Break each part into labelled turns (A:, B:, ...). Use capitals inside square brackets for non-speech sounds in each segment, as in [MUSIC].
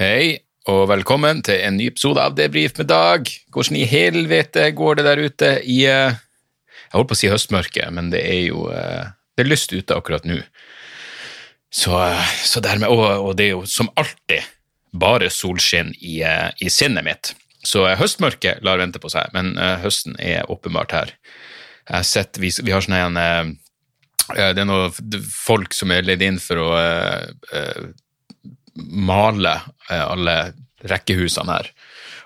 A: Hei, og velkommen til en ny episode av Debrif med Dag. Hvordan i helvete går det der ute i eh, Jeg holdt på å si høstmørket, men det er jo eh, Det er lyst ute akkurat nå. Så, eh, så dermed, og, og det er jo som alltid bare solskinn i, i sinnet mitt. Så høstmørket lar vente på seg, men høsten er åpenbart her. Jeg har sett, vi, vi har sånn en Det er noen folk som er leid inn for å male eh, alle rekkehusene her.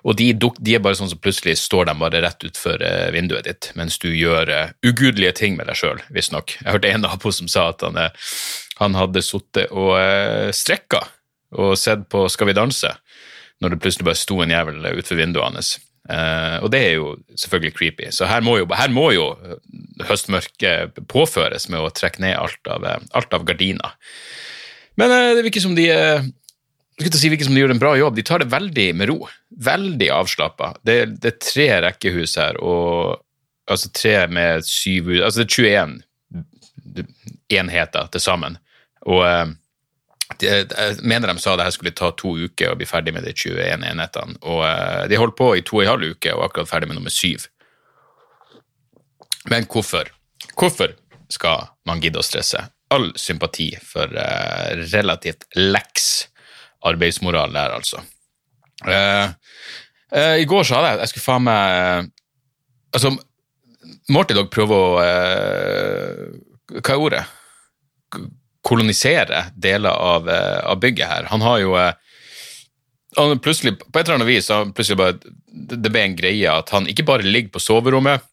A: Og de, de er bare sånn som plutselig står de bare rett utfor eh, vinduet ditt, mens du gjør eh, ugudelige ting med deg sjøl, visstnok. Jeg hørte en nabo som sa at han, han hadde sittet og strekka og sett på Skal vi danse, når det plutselig bare sto en jævel utfor vinduet hans. Uh, og det er jo selvfølgelig creepy. Så her må jo, her må jo høstmørket påføres med å trekke ned alt av, alt av gardiner. Men uh, det virker som de skulle si hvilke som gjør en bra jobb. De tar det veldig med ro. Veldig avslappa. Det, det er tre rekkehus her, og altså tre med syv Altså det er 21 enheter til sammen. Og eh, de, jeg mener de sa det her skulle ta to uker å bli ferdig med de 21 enhetene. Og eh, de holdt på i to og en halv uke og akkurat ferdig med nummer syv. Men hvorfor? Hvorfor skal man gidde å stresse? All sympati for eh, relativt leks arbeidsmoral der, altså. Eh, eh, I går sa jeg jeg skulle faen meg Altså, Morty Dog prøver å eh, Hva er ordet? Kolonisere deler av, eh, av bygget her. Han har jo eh, han plutselig, På et eller annet vis plutselig bare, det ble en greie at han ikke bare ligger på soverommet,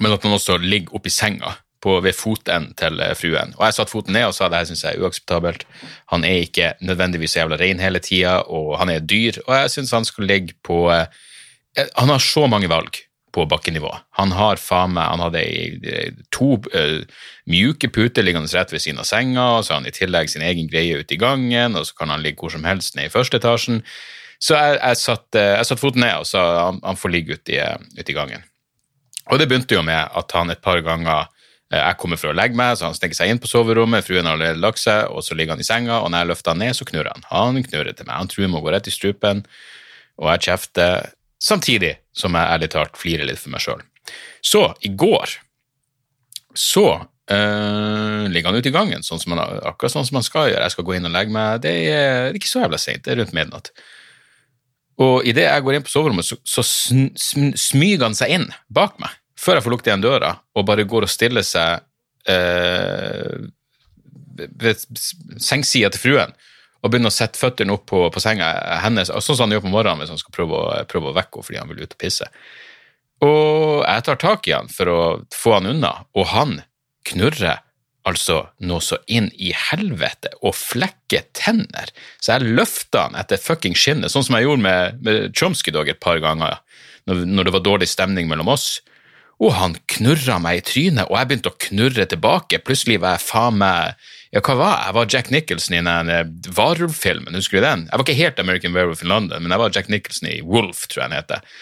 A: men at han også ligger oppi senga på, ved foten til eh, fruen. Og jeg satte foten ned og sa det her synes jeg er uakseptabelt. Han er ikke nødvendigvis så jævla ren hele tida, og han er dyr. Og jeg syns han skulle ligge på eh, Han har så mange valg på bakkenivå. Han har faen meg Han hadde to eh, mjuke puter liggende rett ved siden av senga, og så har han i tillegg sin egen greie ute i gangen, og så kan han ligge hvor som helst ned i første etasjen. Så jeg, jeg satte satt foten ned og sa han, han får ligge ute i, ut i gangen. Og det begynte jo med at han et par ganger eh, jeg kommer for å legge meg, så han snekker seg inn på soverommet, fruen har allerede lagt seg, og så ligger han i senga, og når jeg løfter han ned, så knurrer han. Han knurrer til meg. Han truer med å gå rett i strupen, og jeg kjefter, samtidig som jeg ærlig talt flirer litt for meg sjøl. Så i går så øh, ligger han ute i gangen, sånn han, akkurat sånn som han skal gjøre. Jeg skal gå inn og legge meg. Det er ikke så jævla seint, det er rundt midnatt. Og idet jeg går inn på soverommet, så, så sn, sm, smyger han seg inn bak meg, før jeg får lukket igjen døra, og bare går og stiller seg eh, ved sengsida til fruen og begynner å sette føttene opp på, på senga hennes, sånn som han gjør på morgenen hvis han skal prøve å, prøve å vekke henne fordi han vil ut og pisse. Og jeg tar tak i han for å få han unna, og han knurrer altså noe så inn i helvete og flekker tenner. Så jeg løfta han etter fucking skinnet, sånn som jeg gjorde med, med Chomsky Dog et par ganger, når, når det var dårlig stemning mellom oss. Og han knurra meg i trynet, og jeg begynte å knurre tilbake. Plutselig var jeg faen meg Ja, hva var jeg? Jeg var Jack Nicholson i den eh, Varulv-filmen, husker du den? Jeg var ikke helt American Werewolf in London, men jeg var Jack Nicholson i Wolf, tror jeg han heter.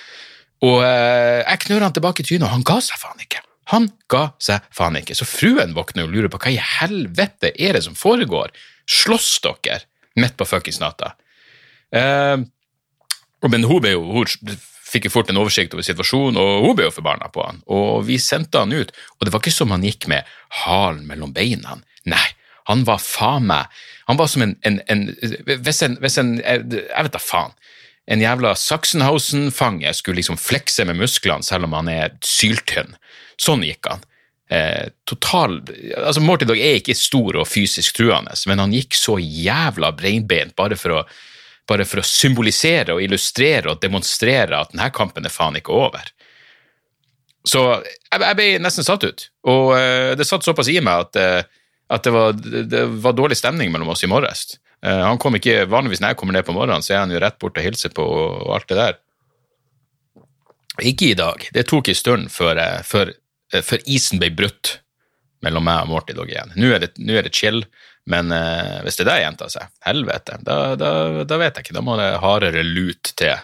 A: Og eh, jeg knurra han tilbake i trynet, og han ga seg faen ikke. Han ga seg faen ikke. Så fruen våkner og lurer på hva i helvete er det som foregår? Slåss dere midt på fuckings natta? Eh, men hun ble jo hun fikk jo fort en oversikt over situasjonen, og hun ble jo forbanna på han. Og vi sendte han ut, og det var ikke som han gikk med halen mellom beina. Nei, han var faen meg Han var som en, en, en Hvis en, hvis en Jeg vet da faen. En jævla Sachsenhausen-fange skulle liksom flekse med musklene selv om han er syltynn. Sånn gikk han. Eh, total altså Morty Dog er ikke stor og fysisk truende, men han gikk så jævla breinbeint bare for å bare for å symbolisere og illustrere og demonstrere at denne kampen er faen ikke over. Så jeg, jeg ble nesten satt ut, og uh, det satt såpass i meg at, uh, at det, var, det var dårlig stemning mellom oss i morges. Uh, han kom ikke, Vanligvis når jeg kommer ned på morgenen, så er han jo rett bort og hilser på og, og alt det der. Ikke i dag. Det tok en stund før, før, før isen ble brutt mellom meg og Morty dog igjen. Nå er det, nå er det chill, men eh, hvis det der gjentar seg, helvete, da, da, da, vet jeg ikke. Da må det hardere lut til.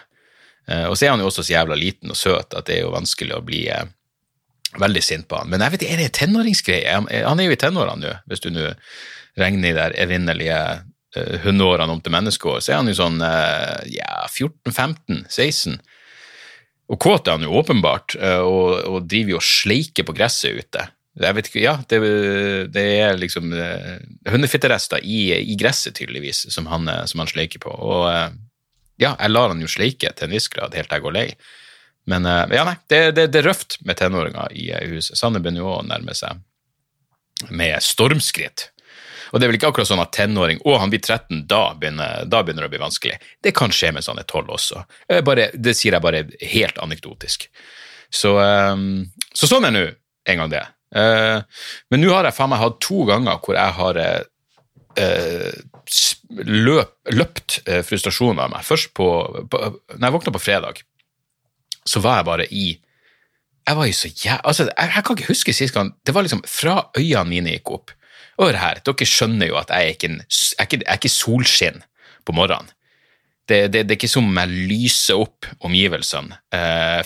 A: Eh, og så er han jo også så jævla liten og søt at det er jo vanskelig å bli eh, veldig sint på han. Men jeg vet ikke, er det en tenåringsgreie? Han er jo i tenårene nå, hvis du nå regner de der evinnelige uh, hundeårene om til menneskeår. Så er han jo sånn ja, 14-15-16. Og kåt er han jo åpenbart, og, og driver jo og sleiker på gresset ute. Jeg vet ikke, ja, det, det er liksom uh, hundefitterester i, i, gresset, tydeligvis, som han, eh, som han sleiker på. Og uh, ja, jeg lar han jo sleike til en viss grad, helt til jeg går lei. Men ja, nei, det, det, det, er røft med tenåringer i huset. Sanne begynner jo å nærme seg med stormskritt. Og det er vel ikke akkurat sånn at tenåring og han blir 13, da begynner, da begynner det å bli vanskelig. Det kan skje med er 12 også. Bare, det sier jeg bare helt anekdotisk. Så, så sånn er nå en gang det. Uh, men nå har jeg faen meg hatt to ganger hvor jeg har uh, løp, løpt frustrasjonen av meg. Først på, på Når jeg våkna på fredag, så var jeg bare i Jeg var jo så jævlig altså, jeg, jeg, kan ikke huske sist gang Det var liksom fra øynene mine gikk opp. Og her, Dere skjønner jo at jeg er ikke, en, jeg er ikke, jeg er ikke solskinn på morgenen. Det, det, det, er ikke som om jeg lyser opp omgivelsene.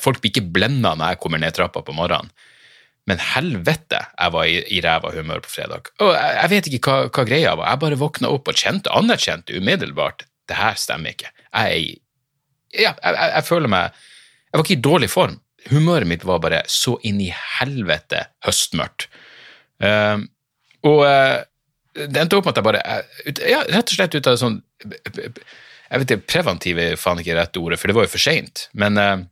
A: folk blir ikke blenda når jeg kommer ned trappa på morgenen. Men helvete, jeg var i, i ræva humør på fredag. Og jeg, jeg vet ikke hva, hva, greia var. Jeg bare våkna opp og kjente, anerkjente umiddelbart det her stemmer ikke. Jeg, ja, jeg, jeg, føler meg Jeg var ikke i dårlig form. Humøret mitt var bare så inn i helvete høstmørkt. Um, og uh, det endte opp med at jeg bare ja, Rett og slett ut av sånn Jeg vet ikke, preventiv er faen ikke rette ordet, for det var jo for seint. Men uh,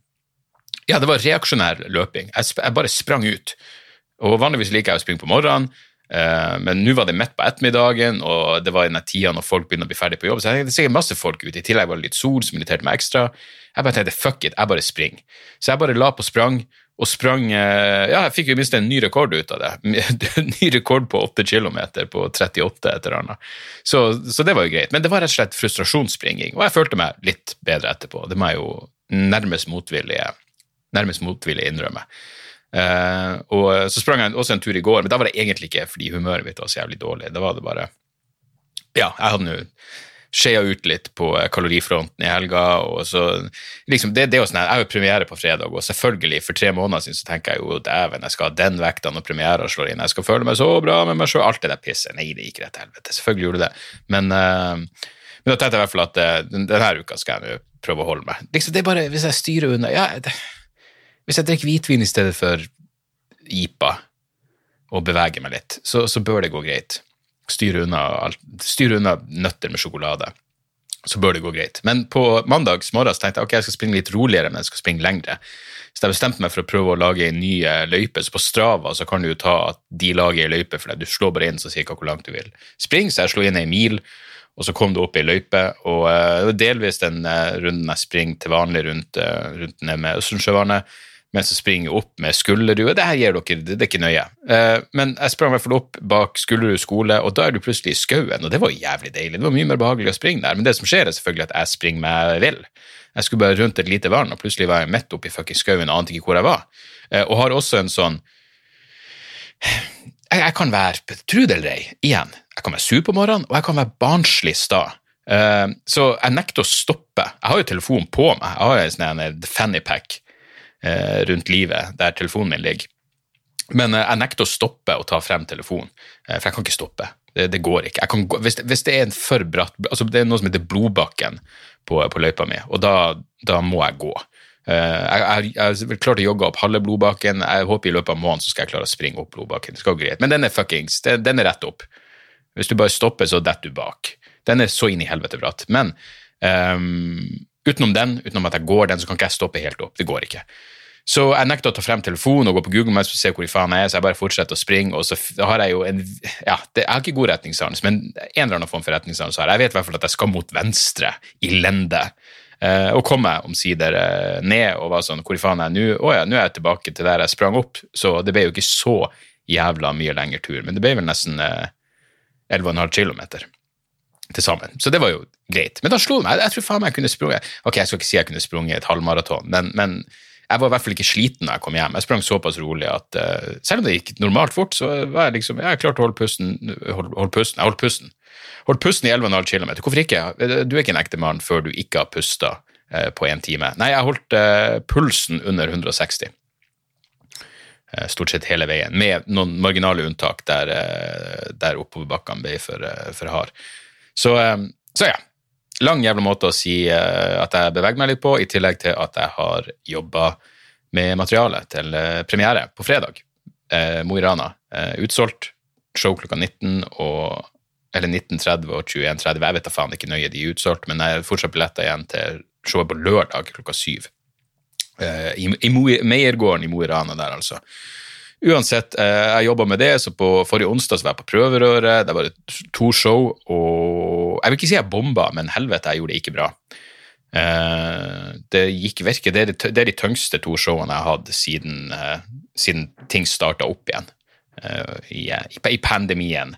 A: ja, det var reaksjonær løping. Jeg, jeg, bare sprang ut. Og Vanligvis liker jeg å springe på morgenen, eh, men nå var det midt på ettermiddagen, og det var den tida når folk begynner å bli ferdig på jobb, så jeg, det er sikkert masse folk ute. I tillegg var det litt sol som irriterte meg ekstra. Jeg bare tenkte fuck it, jeg bare springer. Så jeg bare la på sprang, og sprang eh, Ja, jeg fikk jo minst en ny rekord ut av det. [LAUGHS] ny rekord på 8 km på 38 et eller annet. Så, så, det var jo greit. Men det var rett og slett frustrasjonsspringing, og jeg følte meg litt bedre etterpå. Det må jeg jo nærmest motvillig nærmest motvillig innrømme. Uh, og så sprang jeg også en tur i går, men da var det egentlig ikke fordi humøret mitt var så jævlig dårlig. Da var det bare Ja, jeg hadde nå skeia ut litt på kalorifronten i helga. og så liksom, det, det er jo sånn, Jeg har jo premiere på fredag, og selvfølgelig, for tre måneder siden så tenker jeg jo dæven, jeg skal ha den vekta når premiera slår inn, jeg skal føle meg så bra med meg sjøl, alt det der pisset. Nei, det gikk rett til helvete. Selvfølgelig gjorde det det. Men, uh, men da tenkte jeg i hvert fall at uh, denne uka skal jeg nå prøve å holde meg. Liksom, det er bare, Hvis jeg styrer unna ja, det, hvis jeg drikker hvitvin i stedet for IPA og beveger meg litt, så, så bør det gå greit. Styre unna, styr unna nøtter med sjokolade så bør det gå greit. Men på mandag morgen tenkte jeg ok, jeg skal springe litt roligere, men jeg skal springe lengre. Så jeg bestemte meg for å prøve å lage en ny eh, løype. Så på Strava så kan du jo ta at de lager ei løype for deg. Du slår bare inn, så sier hva hvor langt du vil. Spring, så jeg slo inn ei mil, og så kom du opp i løype. Og uh, det var delvis den uh, runden jeg springer til vanlig rundt, uh, rundt ned med Østensjøvannet mens jeg springer opp med Skullerud. Det her gir dere, det, det er ikke nøye. Men jeg sprang i hvert fall opp bak Skullerud skole, og da er du plutselig i skauen, og det var jævlig deilig. Det var mye mer behagelig å springe der, men det som skjer, er selvfølgelig at jeg springer meg vill. Jeg skulle bare rundt et lite vann, og plutselig var jeg midt oppi fuckings skauen og ante ikke hvor jeg var. Og har også en sånn jeg, jeg, kan være, tro det eller ei, igjen, jeg kan være sur på morgenen, og jeg kan være barnslig sta. Uh, så jeg nekter å stoppe. Jeg har jo telefonen på meg, jeg har jo en sånn fannypack Eh, rundt livet der telefonen min ligger. Men eh, jeg nekter å stoppe å ta frem telefonen, eh, for jeg kan ikke stoppe. Det, det går ikke. Gå, hvis, hvis, det er en for bratt altså Det er noe som heter Blodbakken på, på løypa mi, og da, da må jeg gå. jeg har klart å jogge opp halve Blodbakken. Jeg håper i løpet av måneden så skal jeg klare å springe opp Blodbakken. Det skal gå greit. Men den er fuckings, den, den er rett opp. Hvis du bare stopper, så detter du bak. Den er så inn i helvete bratt. Men um, utenom den, utenom at jeg går den, så kan ikke jeg stoppe helt opp. Det går ikke. Så jeg nekter å ta frem telefonen og gå på Google Maps og se hvor i faen jeg er, så jeg bare fortsetter å springe, og så har jeg jo en Ja, det, jeg har ikke god retningssans, men en eller annen form for retningssans har jeg. Jeg vet i hvert fall at jeg skal mot venstre, i lende. Uh, og kom jeg omsider uh, ned og var sånn Hvor i faen er jeg nå? Å ja, nå er jeg tilbake til der jeg sprang opp, så det ble jo ikke så jævla mye lengre tur, men det ble vel nesten uh, 11,5 km. til sammen. Så det var jo greit. Men da slo det meg. Jeg tror faen meg jeg kunne sprunget Ok, jeg skal ikke si jeg kunne sprunget et halvmaraton, men, men jeg var i hvert fall ikke sliten da jeg kom hjem. Jeg sprang såpass rolig at uh, selv om det gikk normalt fort, så var jeg liksom Jeg klarte å holde pusten. Hold, hold pusten. Jeg holdt pusten. Holdt pusten i 11,5 km. Hvorfor ikke? Du er ikke en ekte mann før du ikke har pusta uh, på én time. Nei, jeg holdt uh, pulsen under 160 stort sett hele veien, med noen marginale unntak der, der oppoverbakkene ble for, for hard. Så, så ja, lang jævla måte å si at jeg beveger meg litt på, i tillegg til at jeg har jobba med materialet til premiere på fredag. Uh, Mo i Rana. utsolgt. Show klokka 19 og eller 19.30 og 21.30. Jeg vet da faen ikke nøye, de er utsolgt, men jeg har fortsatt billetter igjen til showet på lørdag klokka syv. I, i Meiergården i Mo i Rana der, altså. Uansett, jeg jobba med det, så på forrige onsdag så var jeg på prøverøret. Det var to show, og jeg vil ikke si jeg bomba, men helvete, jeg gjorde det ikke bra. Uh, det gikk virke, det er de, det er de tyngste to showene jeg har hatt siden, siden ting starta opp igjen i, i, pandemien.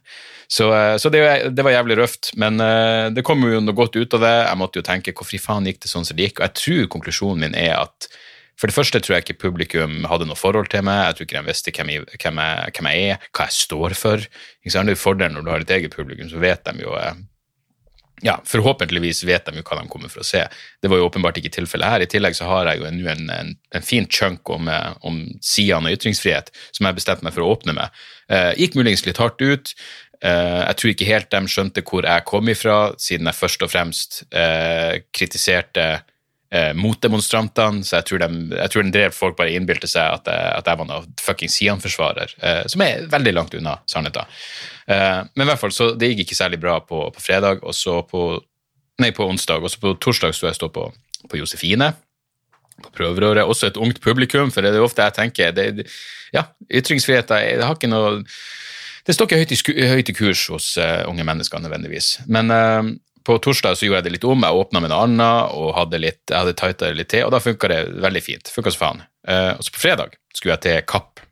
A: Så, så det, det, var jævlig røft, men det kom jo noe godt ut av det. Jeg måtte jo tenke hvorfor faen gikk det sånn som det gikk, og jeg tror konklusjonen min er at for det første tror jeg ikke publikum hadde noe forhold til meg. Jeg tror ikke de visste hvem jeg, hvem jeg, hvem jeg er, hva jeg står for. Det er jo fordelen når du har et eget publikum, så vet de jo ja, forhåpentligvis vet de jo hva de kommer for å se. Det var jo åpenbart ikke tilfellet her. I tillegg så har jeg jo nå en, en, en, fin chunk om, eh, om sidene og ytringsfrihet som jeg bestemte meg for å åpne med. Eh, gikk muligens litt hardt ut. Eh, jeg tror ikke helt de skjønte hvor jeg kom ifra, siden jeg først og fremst eh, kritiserte eh, motdemonstrantene, så jeg tror, de, jeg tror, den drev folk bare innbilte seg at jeg, at jeg var noen fucking Sian-forsvarer, eh, som er veldig langt unna sannheten. Eh, men i hvert fall, så det gikk ikke særlig bra på, på fredag, og så på, nei, på onsdag, og så på torsdag sto jeg stå på, på Josefine på prøverøret. Også et ungt publikum, for det er ofte jeg tenker det, ja, Ytringsfriheten det har ikke noe Det står ikke høyt i, høyt i kurs hos uh, unge mennesker nødvendigvis. Men på torsdag så gjorde jeg det litt om. Jeg åpna med noe annet og hadde litt, jeg hadde tighta litt til, og da funka det veldig fint. Funka som faen. Uh, og så på fredag skulle jeg til Kapp.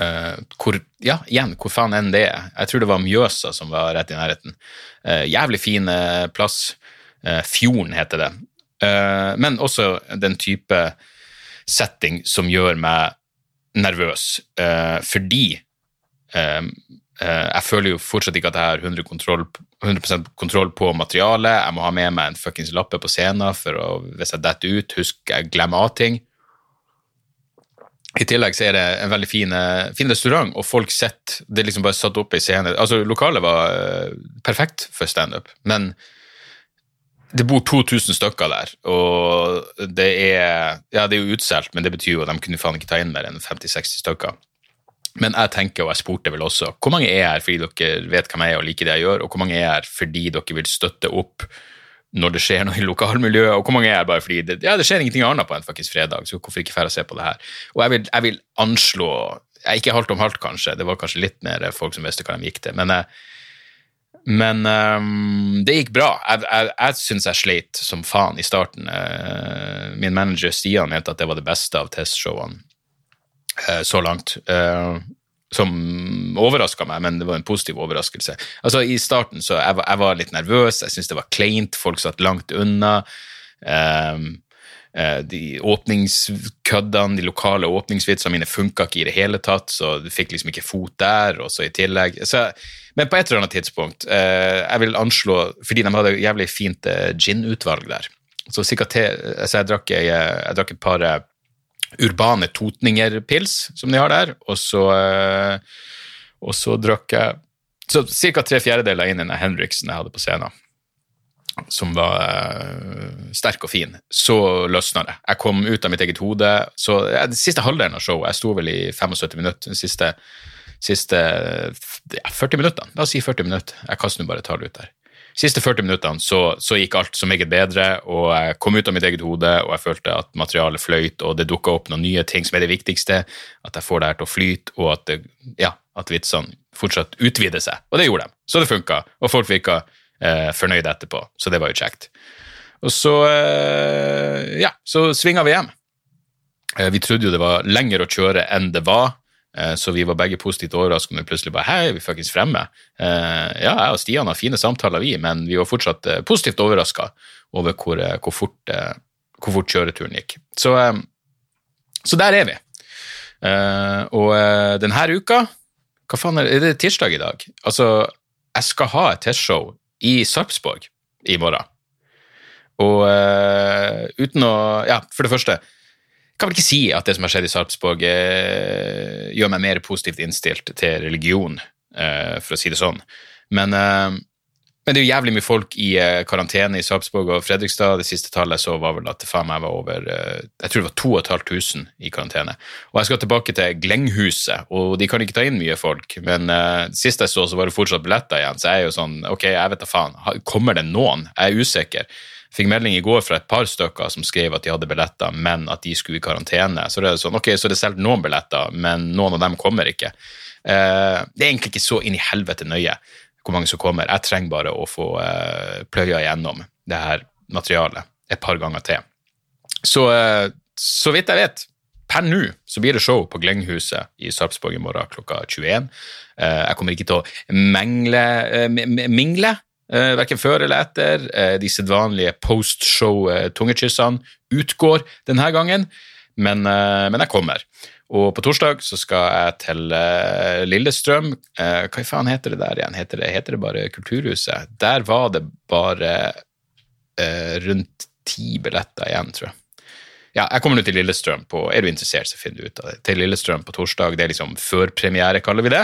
A: Uh, hvor, ja, igjen, hvor faen enn det er. Jeg tror det var Mjøsa som var rett i nærheten. Uh, jævlig fin plass. Fjorden heter det. men også den type setting som gjør meg nervøs, fordi jeg føler jo fortsatt ikke at jeg har 100 kontroll 100% kontroll på materialet. Jeg må ha med meg en fuckings lappe på scenen for å, hvis jeg detter ut, husk jeg glemmer av ting. I tillegg så er det en veldig fin, eh, fin restaurant, og folk sitter Det er liksom bare satt opp i scenen. Altså, lokalet var uh, perfekt for standup, men det bor 2000 stykker der, og det er Ja, det er jo utsolgt, men det betyr jo at de kunne faen ikke ta inn mer enn 50-60 stykker. Men jeg tenker, og jeg spurte vel også, hvor mange er her fordi dere vet hvem jeg er og liker det jeg gjør, og hvor mange er her fordi dere vil støtte opp når det skjer noe i lokalmiljøet, og hvor mange er her bare fordi det, ja, det skjer ingenting annet på en faktisk fredag, så hvorfor ikke dra og se på det her? Og jeg vil, jeg vil anslå jeg Ikke halvt om halvt, kanskje, det var kanskje litt mer folk som visste hva de gikk til, men, men um, det gikk bra. Jeg, jeg, jeg syns jeg sleit som faen i starten. Uh, min manager Stian mente at det var det beste av testshowene Eh, så langt. Eh, som overraska meg, men det var en positiv overraskelse. Altså, I starten så jeg var jeg var litt nervøs, jeg syntes det var kleint, folk satt langt unna. Um, de åpningskøddene, de lokale åpningsvitsene mine funka ikke i det hele tatt, så du fikk liksom ikke fot der, og så i tillegg så, Men på et eller annet tidspunkt, jeg vil anslå Fordi de hadde jævlig fint gin-utvalg der, så jeg, drakk, jeg, jeg drakk et par urbane Totninger-pils som de har der, og så, eh, og så drakk jeg så ca. tre fjerdedeler inn i den Henriksen jeg hadde på scenen, som var uh, sterk og fin. Så løsna det. Jeg kom ut av mitt eget hode. Så ja, Den siste halvdelen av showet, jeg sto vel i 75 minutter, den siste, siste ja, 40 minuttene. La oss si 40 minutter. Jeg kaster nå bare tallet ut der siste 40 minuttene så, så, gikk alt så meget bedre, og jeg kom ut av mitt eget hode, og jeg følte at materialet fløyt, og det dukka opp noen nye ting som er det viktigste, at jeg får det her til å flyte, og at, det, ja, at vitsene fortsatt utvider seg. Og det gjorde de, så det funka, og folk virka eh, fornøyde etterpå, så det var jo kjekt. Og så, eh, ja, så svinga vi hjem. Eh, vi trodde jo det var lenger å kjøre enn det var. Eh, så vi var begge positivt overrasket når vi plutselig bare Hei, vi fuckings fremme? Eh, ja, jeg og Stian har fine samtaler, vi, men vi var fortsatt eh, positivt overraska over hvor, hvor, fort, hvor, fort, kjøreturen gikk. Så, så der er vi. Og denne uka Hva faen er det? Er det tirsdag i dag? Altså, jeg skal ha et testshow i Sarpsborg i morgen. Og uten å Ja, for det første kan vel ikke si at det som har skjedd i Sarpsborg, eh, gjør meg mer positivt innstilt til religion, eh, for å si det sånn. Men, eh, men, det er jo jævlig mye folk i eh, karantene i Sarpsborg og Fredrikstad. Det siste tallet jeg så, var vel at det faen meg var over eh, Jeg tror det var 2500 i karantene. Og jeg skal tilbake til Glenghuset, og de kan ikke ta inn mye folk. Men eh, sist jeg så, så var det fortsatt billetter igjen, så jeg er jo sånn Ok, jeg vet da faen. Kommer det noen? Jeg er usikker. Fikk melding i går fra et par stykker som skrev at de hadde billetter, men at de skulle i karantene. Så det er sånn, ok, så det er solgt noen billetter, men noen av dem kommer ikke. Eh, det er egentlig ikke så inn i helvete nøye hvor mange som kommer. Jeg trenger bare å få eh, pløya igjennom det her materialet et par ganger til. Så, eh, så vidt jeg vet, per nå så blir det show på Glenghuset i Sarpsborg i morgen klokka 21. Eh, jeg kommer ikke til å mengle, eh, mingle eh, verken før eller etter. Eh, de sedvanlige postshow-tungekyssene eh, utgår denne gangen, men, eh, men, jeg kommer. Og på torsdag så skal jeg til eh, Lillestrøm. Eh, hva faen heter det der igjen? Heter det, heter det bare Kulturhuset? Der var det bare rundt ti billetter igjen, tror jeg ja, jeg kommer nå til Lillestrøm på Er du interessert, så finner du ut av det. Til Lillestrøm på torsdag. Det er liksom førpremiere, kaller vi det.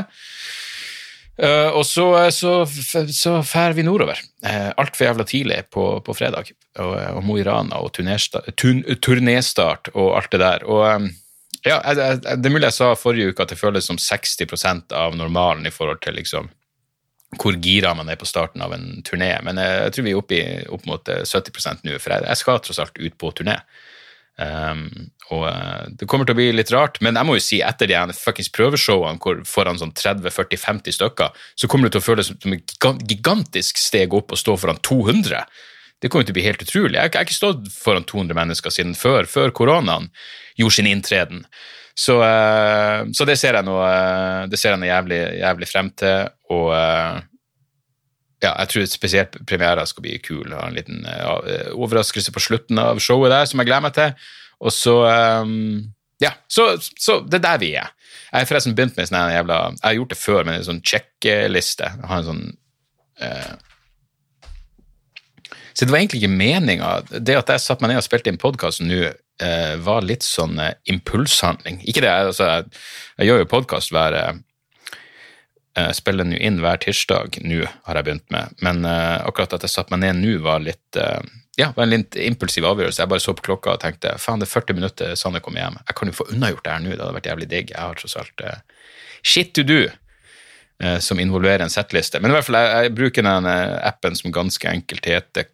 A: Uh, og så, eh, så, så fær vi nordover. Uh, Altfor jævla tidlig på, på fredag. Og, og Mo i Rana og turnéstart og alt det der. Og um, ja, Det er mulig jeg sa forrige uke at det føles som 60% av normalen i forhold til liksom hvor gira man er på starten av en turné, men jeg, jeg tror vi er oppe i opp mot 70 nå, for jeg, jeg skal tross alt ut på turné. Um, og uh, Det kommer til å bli litt rart, men jeg må jo si etter de fuckings prøveshowene hvor foran sånn 30-40-50 stykker, så kommer det til å føles som et gigantisk steg opp å stå foran 200. Det kommer til å bli helt utrolig. Jeg, har ikke stått foran 200 mennesker siden før, før koronaen gjorde sin inntreden. Så, uh, så det ser jeg nå uh, det ser jeg noe jævlig, jævlig frem til. Og ja, jeg tror spesielt premiera skal bli kul. Ha en liten overraskelse på slutten av showet der som jeg gleder meg til. Og så um, Ja, så, så, det er der vi er. Jeg har forresten begynt med sånn jævla Jeg har gjort det før, med en sånn sjekkeliste. Jeg har en sånn uh, Så det var egentlig ikke meninga. Det at jeg satte meg ned og spilte inn podkasten nå, uh, var litt sånn impulshandling. Ikke det, altså, jeg, jeg gjør jo podkast hver Uh, spiller nå inn hver tirsdag nå, har jeg begynt med. Men uh, akkurat at jeg satte meg ned nå, var litt uh, det var en litt impulsiv avgjørelse. Jeg bare så på klokka og tenkte faen, det er 40 minutter Sanne kommer hjem. Jeg kan jo få unnagjort det her nå, det hadde vært jævlig digg. Jeg har tross alt shit to do som involverer en settliste. Men i hvert fall, jeg, jeg bruker den appen som ganske enkelt heter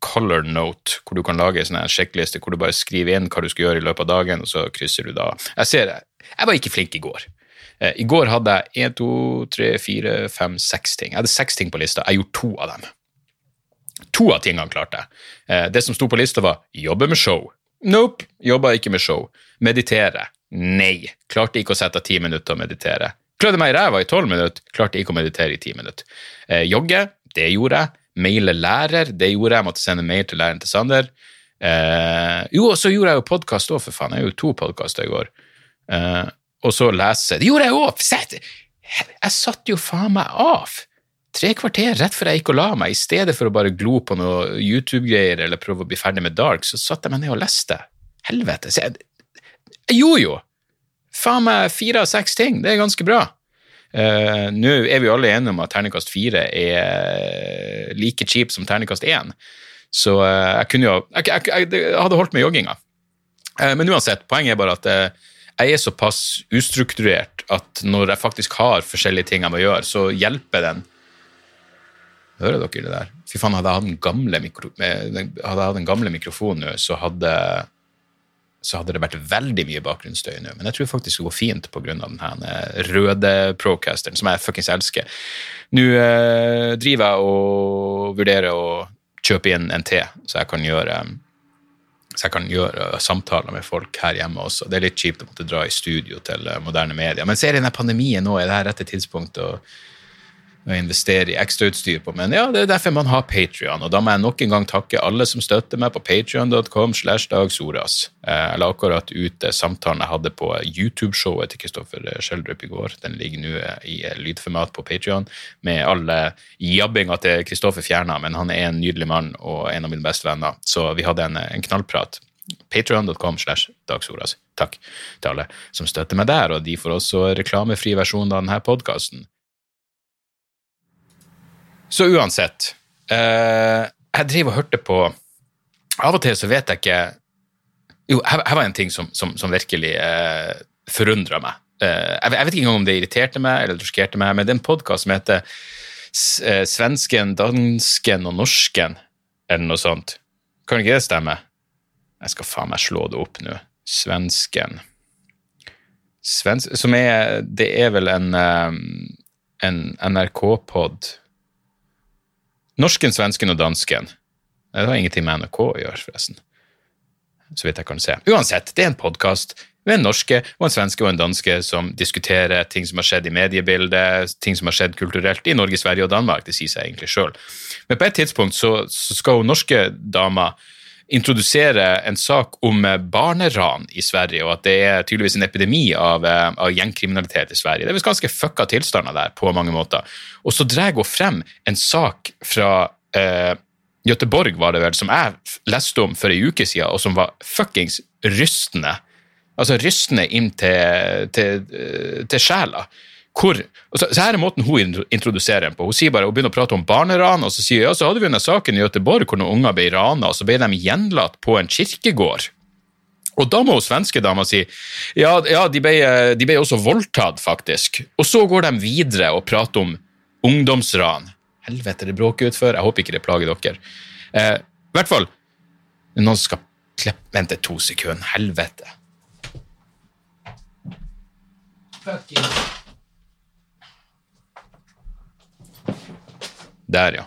A: Color Note, hvor du kan lage en sjekkliste hvor du bare skriver inn hva du skal gjøre i løpet av dagen, og så krysser du da. Jeg ser, jeg var ikke flink i går. Eh, I går hadde jeg én, to, tre, fire, fem, seks ting. Jeg hadde seks ting på lista. Jeg gjorde to av dem. To av tingene klarte jeg. Eh, det som sto på lista, var jobbe med show. Nope, jobba ikke med show. Meditere. Nei, klarte ikke å sette av ti minutter å meditere. Klødde meg i ræva i tolv minutter, klarte ikke å meditere i ti minutter. Eh, jogge, det gjorde jeg. Maile lærer, det gjorde jeg. Måtte sende mail til læreren til Sander. Eh, jo, og så gjorde jeg jo podkast òg, for faen. Jeg gjorde to podkaster i går. Eh, og så lese. Det gjorde jeg òg! Jeg satt jo faen meg av! Tre kvarter rett før jeg gikk og la meg, i stedet for å bare glo på noe YouTube-greier eller prøve å bli ferdig med Dark, så satte jeg meg ned og leste. Helvete. Så jeg, jeg gjorde jo faen meg fire av seks ting. Det er ganske bra. Uh, Nå er vi alle enige om at terningkast fire er like cheap som terningkast én, så uh, jeg kunne jo jeg, jeg, jeg, hadde holdt med jogginga. Uh, men uansett, poenget er bare at jeg er såpass ustrukturert at når jeg faktisk har forskjellige ting jeg må gjøre, så hjelper den Hører dere det der? Fy faen, hadde jeg hatt den gamle, mikro, den gamle mikrofonen nå, så hadde, så hadde det vært veldig mye bakgrunnsstøy nå. Men jeg tror faktisk det går fint pga. den røde Procasteren, som jeg fuckings elsker. Nå eh, driver jeg og vurderer å kjøpe inn en te, så jeg kan gjøre Så jeg kan gjøre samtaler med folk her hjemme også. Det er litt kjipt å måtte dra i studio til eh, moderne media. Men ser i denne pandemien nå, er det her rette tidspunktet å, å investere i ekstrautstyr på. Men ja, det er derfor man har Patrion, og da må jeg nok en gang takke alle som støtter meg på patrion.com slash dagsoras. Eh, Jeg la akkurat ut eh, samtalen jeg hadde på YouTube-showet til Kristoffer Schjelderup i går. Den ligger nå eh, i eh, lydformat på Patrion, med alle jabbinga til Kristoffer fjerna, men han er en nydelig mann og en av mine beste venner, så vi hadde en, en knallprat. Patreon.com slash dagsoras. Takk til alle som støtter meg der, og de får også reklamefri versjon av denne podkasten. Så uansett, eh, jeg driver og hørte på Av og til så vet jeg ikke Jo, her, her var en ting som, som, som virkelig eh, forundra meg. Eh, jeg, jeg vet ikke engang om det irriterte meg eller torskerte meg, men det er en podkast som heter eh, Svensken, dansken og norsken, eller noe sånt. Kan ikke det stemme? Jeg skal faen meg slå det opp nå. Svensken Svens Som er Det er vel en, eh, en NRK-pod. Norsken, svensken og dansken. Det har ingenting med NRK å gjøre, forresten. Så vidt jeg kan se. Uansett, det er en podkast med en norske og en svenske og en danske som diskuterer ting som har skjedd i mediebildet, ting som har skjedd kulturelt i Norge, Sverige og Danmark. Det sier seg egentlig sjøl. Men på et tidspunkt så, så skal hun norske dama introdusere en sak om barneran i Sverige, og at det er tydeligvis en epidemi av, eh, av gjengkriminalitet i Sverige. Det er visst ganske fucka tilstander der på mange måter. Og så drar hun frem en sak fra eh, Göteborg, var det vel, som jeg leste om for ei uke siden, og som var fuckings rystende. Altså rystende inn til, til, eh, til sjela. Hvor, så, så her er måten hun introduserer den på. Hun sier bare, hun begynner å prate om barneran, og så sier ja, så hadde vi denne saken i Göteborg hvor noen unger ble rana, og så ble de gjenlatt på en kirkegård. Og da må hun svenske dama si ja, ja de, ble, de ble også voldtatt, faktisk. Og så går de videre og prater om ungdomsran. Helvete, det bråker utfor. Jeg håper ikke det plager dere. Eh, I hvert fall Noen skal klippe Vente to sekunder. Helvete. Der, ja.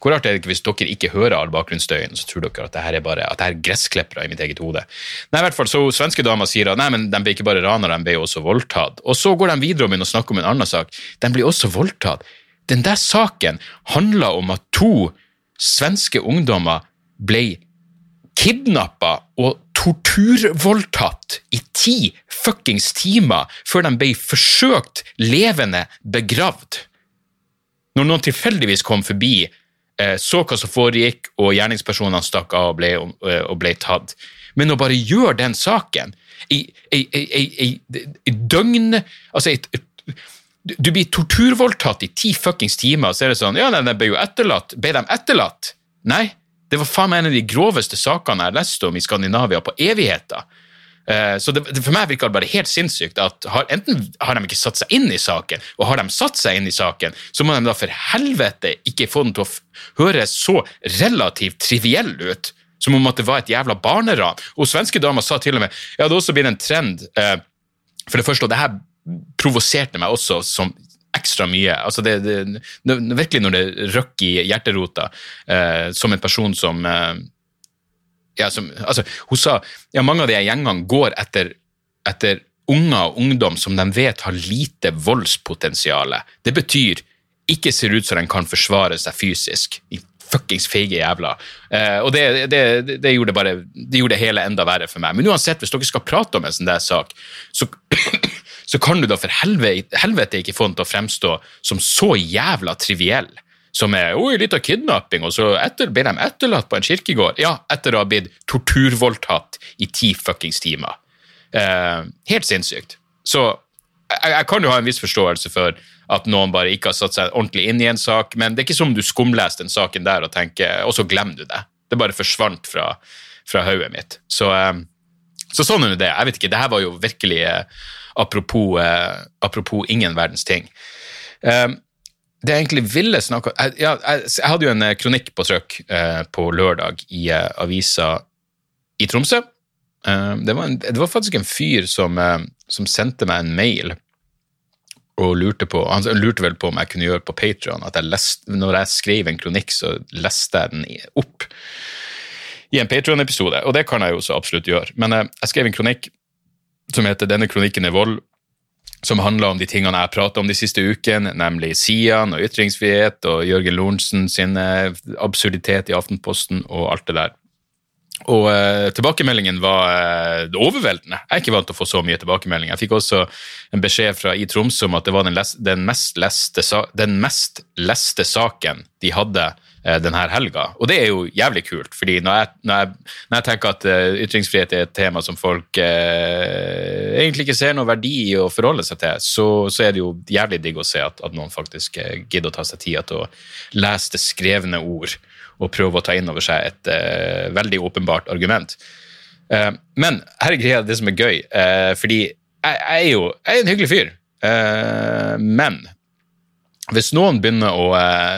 A: Hvor rart er det ikke hvis dere ikke hører all bakgrunnsstøyen, så tror dere at det her er bare at det her er gressklippere i mitt eget hode. Nei, i hvert fall, så Svenske dama sier at nei, men de ble ikke bare rana, de ble også voldtatt. Og så går de videre og begynner å snakke om en annen sak. De blir også voldtatt. Den der saken handla om at to svenske ungdommer ble kidnappa og torturvoldtatt i ti fuckings timer før de ble forsøkt levende begravd. Når noen tilfeldigvis kom forbi, eh, så hva som foregikk, og gjerningspersonene stakk av og ble, eh, og ble tatt. Men å bare gjøre den saken i, i, i, i, døgn Altså Du blir torturvoldtatt i ti fuckings timer, så er det sånn Ja, de ble jo etterlatt. Ble de etterlatt? Nei. Det var faen meg en av de groveste sakene jeg har lest om i Skandinavia på evigheter. Eh, Så det, for meg virker det bare helt sinnssykt at har, enten har de ikke satt seg inn i saken, og har de satt seg inn i saken, så må de da for helvete ikke få den til å høres så relativt triviell ut, som om at det var et jævla barneran. Og svenske damer sa til og med ja, det også blitt en trend eh, For det første, og det her provoserte meg også som ekstra mye. Altså det, det, virkelig når det røkker i hjerterota, eh, som en person som eh, ja, som, altså, hun sa ja, mange av de gjengene går etter, etter unger og ungdom som de vet har lite voldspotensial. Det betyr ikke ser ut som de kan forsvare seg fysisk. De fuckings feige jævla. Eh, og det, det, det, gjorde bare, det gjorde hele enda verre for meg. Men uansett, hvis dere skal prate om en sånn der sak, så, [CLEARS THROAT] så kan du da for helvete, helvete ikke få den til å fremstå som så jævla triviell som er oi, litt av kidnapping, og så etter, ble de etterlatt på en kirkegård. Ja, etter å ha blitt torturvoldtatt i ti fuckings timer. Eh, helt sinnssykt. Så jeg, jeg kan jo ha en viss forståelse for at noen bare ikke har satt seg ordentlig inn i en sak, men det er ikke som om du skumleste den saken der og tenker, og så glemmer du det. Det bare forsvant fra, fra hodet mitt. Så, eh, så sånn er det. Jeg vet ikke, det her var jo virkelig eh, apropos, eh, apropos ingen verdens ting. Eh, det jeg egentlig ville snakke om jeg, jeg, jeg hadde jo en eh, kronikk på trykk eh, på lørdag i eh, avisa i Tromsø. Eh, det, var en, det var faktisk en fyr som, eh, som sendte meg en mail og lurte på Han lurte vel på om jeg kunne gjøre på Patreon at jeg leste, når jeg skrev en kronikk, så leste jeg den opp i en Patreon-episode, og det kan jeg jo så absolutt gjøre. Men eh, jeg skrev en kronikk som heter 'Denne kronikken er vold', som handler om de tingene jeg har pratet om de siste ukene, nemlig Sian og ytringsfrihet og Jørgen Lorentzen sin eh, absurditet i Aftenposten og alt det der. Og eh, tilbakemeldingen var eh, overveldende. Jeg er ikke vant til å få så mye tilbakemelding. Jeg fikk også en beskjed fra i Tromsø om at det var den, les, den, mest, leste, den mest leste saken de hadde denne helga. Og det er jo jævlig kult, fordi når jeg, når jeg, når jeg tenker at uh, ytringsfrihet er et tema som folk uh, egentlig ikke ser noe verdi i å forholde seg til, så, så er det jo jævlig digg å se at, at noen faktisk uh, gidder å ta seg tida til å lese det skrevne ord og prøve å ta inn over seg et veldig åpenbart argument. Men her er greia det som er gøy, fordi jeg, jeg, er jo jeg er en hyggelig fyr. men hvis noen begynner å